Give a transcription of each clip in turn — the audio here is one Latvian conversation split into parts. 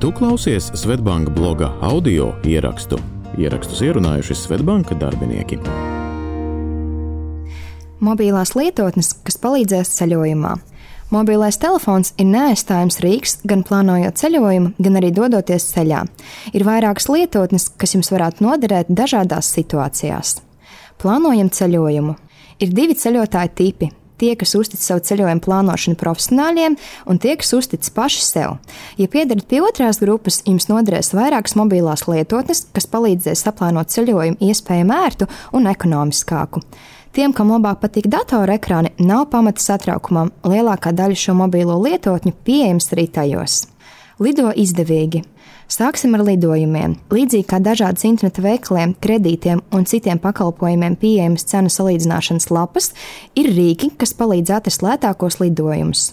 Tu klausies Svetbanka bloga audio ierakstu. Ierakstus ierunājuši Svetbanka darbinieki. Mobilās lietotnes, kas palīdzēs ceļojumā. Mobilais telefons ir neaizstājams rīks gan plānojot ceļojumu, gan arī dodoties ceļā. Ir vairākas lietotnes, kas jums varētu noderēt dažādās situācijās. Plānojam ceļojumu. Ir divi ceļotāju tipi tie, kas uztic savu ceļojumu plānošanu profesionāļiem, un tie, kas uztic paši sev. Ja piedarat pie otrās grupas, jums noderēs vairākas mobilās lietotnes, kas palīdzēs saplānot ceļojumu iespējami ērtu un ekonomiskāku. Tiem, kam labāk patīk datora ekrāni, nav pamata satraukumam. Lielākā daļa šo mobilo lietotņu pieejams arī tajos. Lido izdevīgi. Sāksim ar lidojumiem. Līdzīgi kā dažādas interneta veikaliem, kredītiem un citiem pakalpojumiem pieejamas cenu salīdzināšanas lapas, ir rīki, kas palīdz atrast lētākos lidojumus.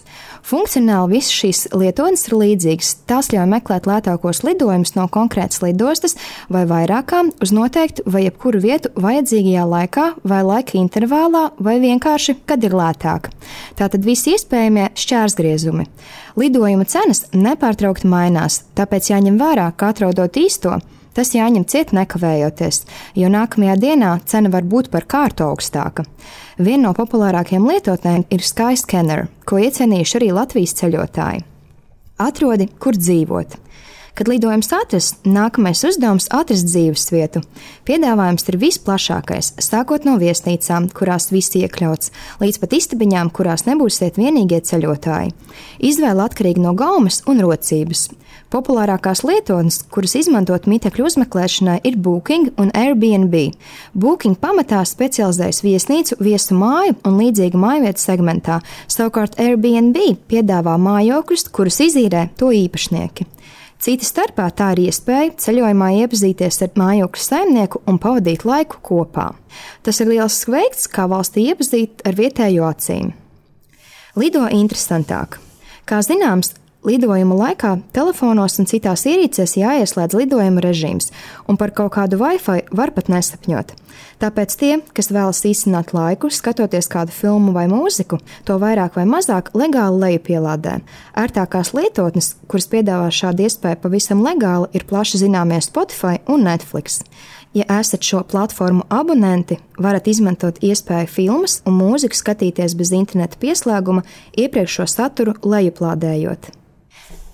Funkcionāli visas šīs lietotnes ir līdzīgas. Tās ļauj meklēt lētākos lidojumus no konkrētas lidostas vai vairākām uz noteiktu vai jebkuru vietu vajadzīgajā laikā vai laika intervālā vai vienkārši, kad ir lētāk. Tātad visi iespējamie šķērsgriezumi. Lidojuma cenas nepārtraukti mainās, tāpēc jāņem vērā, ka atrodot īsto, tas jāņem ciet nekavējoties, jo nākamajā dienā cena var būt par kārtu augstāka. Viena no populārākajām lietotnēm ir Skyscanner, ko iecienījuši arī Latvijas ceļotāji. Atrodi, kur dzīvot. Kad lidojums atrasts, nākamais uzdevums - atrast dzīvesvietu. Piedāvājums ir visplašākais, sākot no viesnīcām, kurās viss iekļauts, līdz pat istabiņām, kurās nebūsiet vienīgie ceļotāji. Izvēle atkarīga no gaumas un rocības. Populārākās lietotnes, kuras izmantot mitekļu uzmeklēšanai, ir Booking un Airbnb. Booking pamatā specializējas viesnīcu, viesu māju un līdzīga mājvietu segmentā, savukārt Airbnb piedāvā mājokļus, kurus izīrē to īpašnieki. Cita starpā tā ir iespēja ceļojumā iepazīties ar mājokļa saimnieku un pavadīt laiku kopā. Tas ir liels veids, kā valstī iepazīt ar vietējo acīm. Lido interesantāk. Kā zināms, Lidojuma laikā telefonos un citās ierīcēs jāieslēdz lidojuma režīms, un par kaut kādu Wi-Fi var pat nesapņot. Tāpēc tie, kas vēlas īstenot laiku, skatoties kādu filmu vai mūziku, to vairāk vai mazāk legāli lejupielādē. Ērtākās lietotnes, kuras piedāvā šādu iespēju pavisam legāli, ir plaši zināmie Spotify un Netflix. Ja esat šo platformu abonenti, varat izmantot iespēju filmas un mūziku skatīties bez interneta pieslēguma, iepriekš šo saturu lejuplādējot.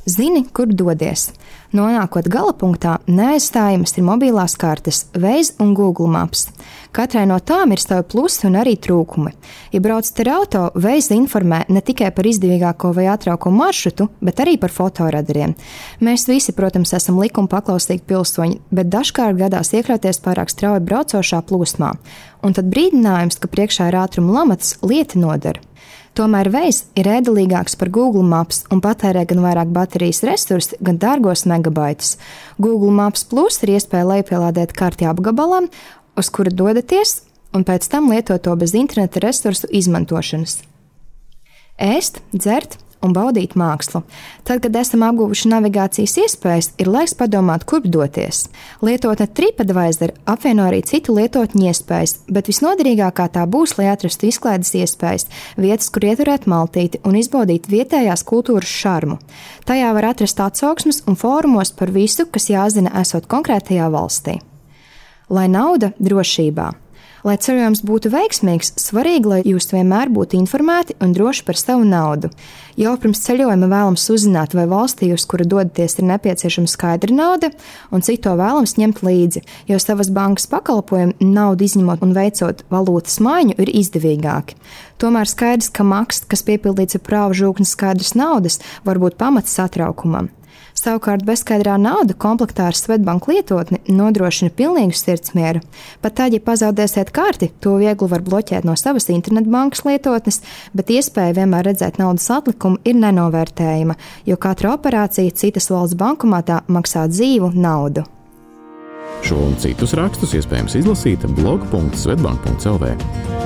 Zini, kur dodies. Nonākot gala punktā, neaizstājamas ir mobilās kartes, Waze un Google Maps. Katrai no tām ir savi plusi un arī trūkumi. Ja braucat ar auto, Waze informē ne tikai par izdevīgāko vai ātrāko maršrutu, bet arī par fotoradariem. Mēs visi, protams, esam likuma paklausīgi pilsoņi, bet dažkārt gadās iekļauties pārāk strauji braucošā plūsmā. Un tad brīdinājums, ka priekšā ir ātruma lamats, lieta nodara. Tomēr Veids ir ēdelīgāks par Google Maps un patērē gan vairāk baterijas resursu, gan dārgos megabaitus. Google Maps Plus ir iespēja lejupielādēt karti apgabalam, uz kura dodaties, un pēc tam lietot to bez interneta resursu izmantošanas. Ēst, dzert, un baudīt mākslu. Tad, kad esam apguvuši navigācijas iespējas, ir laiks padomāt, kurp doties. Lietotne TripAdvisor apvieno arī citu lietotņu iespējas, bet visnoderīgākā tā būs, lai atrastu izklaides iespējas, vietas, kur ieturēt maltīti un izbaudīt vietējās kultūras šarmu. Tajā var atrast atsauksmes un fórumos par visu, kas jāzina esot konkrētajā valstī. Lai nauda drošībā. Lai ceļojums būtu veiksmīgs, svarīgi, lai jūs vienmēr būtu informēti un droši par savu naudu. Jau pirms ceļojuma vēlams uzzināt, vai valstī, uz kuru dodaties, ir nepieciešama skaidra nauda, un cik to vēlams ņemt līdzi, jo savas bankas pakalpojumi naudu izņemot un veicot valūtas maiņu ir izdevīgāki. Tomēr skaidrs, ka maksa, kas piepildīts ar prāvu žūknes skaidras naudas, var būt pamats satraukumam. Savukārt bezskaidrā nauda komplektā ar Svetbanku lietotni nodrošina pilnīgu sirdsmieru. Pat tad, ja pazaudēsiet karti, to viegli var bloķēt no savas internetbankas lietotnes, bet iespēja vienmēr redzēt naudas atlikumu ir nenovērtējama, jo katra operācija citas valsts bankomātā maksā dzīvu naudu. Šo un citus rakstus iespējams izlasīt blog.svetbank.cl.